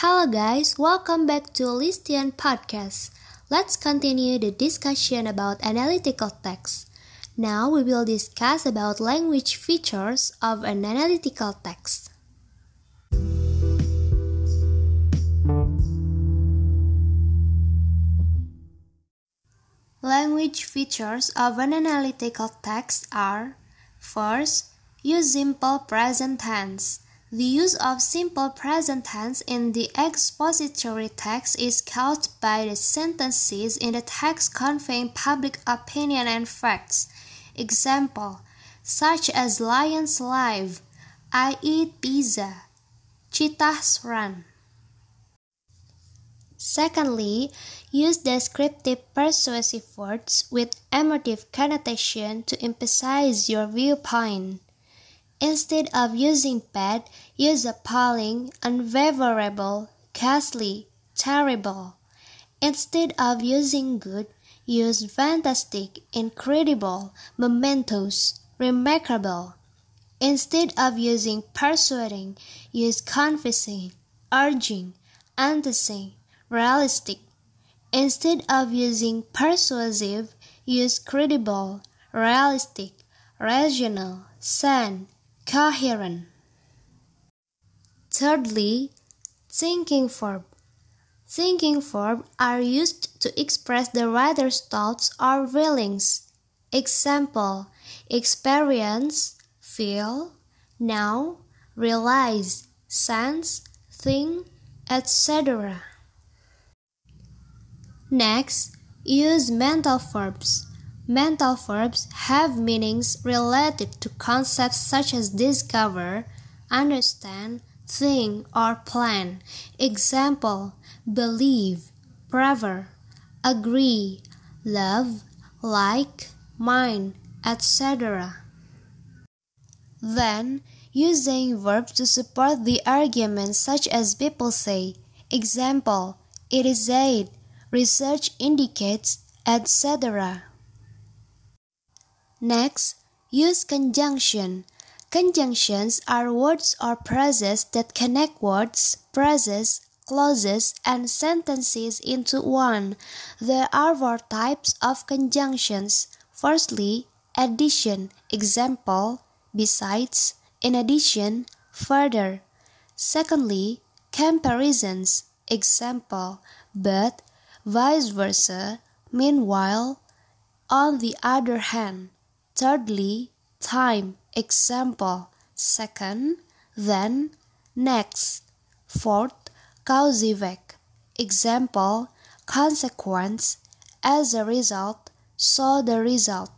Hello guys, welcome back to Listian Podcast. Let's continue the discussion about analytical text. Now we will discuss about language features of an analytical text. Language features of an analytical text are First, use simple present tense. The use of simple present tense in the expository text is caused by the sentences in the text conveying public opinion and facts. Example, such as lions live, I eat pizza, cheetahs run. Secondly, use descriptive persuasive words with emotive connotation to emphasize your viewpoint. Instead of using bad, use appalling, unfavorable, ghastly, terrible. Instead of using good, use fantastic, incredible, momentous, remarkable. Instead of using persuading, use convincing, urging, enticing, realistic. Instead of using persuasive, use credible, realistic, rational, sane, coherent. Thirdly, thinking verb. Thinking verbs are used to express the writer's thoughts or feelings. Example, experience, feel, know, realize, sense, think, etc. Next, use mental verbs. Mental verbs have meanings related to concepts such as discover, understand, think, or plan. Example believe, prefer, agree, love, like, mind, etc. Then, using verbs to support the argument such as people say. Example, it is said, research indicates, etc. Next, use conjunction. Conjunctions are words or phrases that connect words, phrases, clauses, and sentences into one. There are four types of conjunctions. Firstly, addition, example, besides, in addition, further. Secondly, comparisons, example, but, vice versa, meanwhile, on the other hand. Thirdly, time, example. Second, then, next. Fourth, cause effect. example, consequence, as a result, so the result.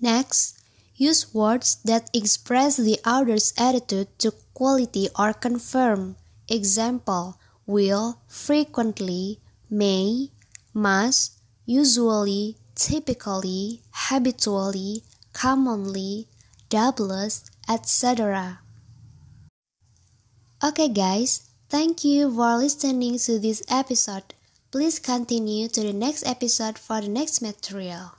Next, use words that express the author's attitude to quality or confirm. Example, will, frequently, may, must, usually, typically, habitually, commonly, doubtless, etc. Okay, guys, thank you for listening to this episode. Please continue to the next episode for the next material.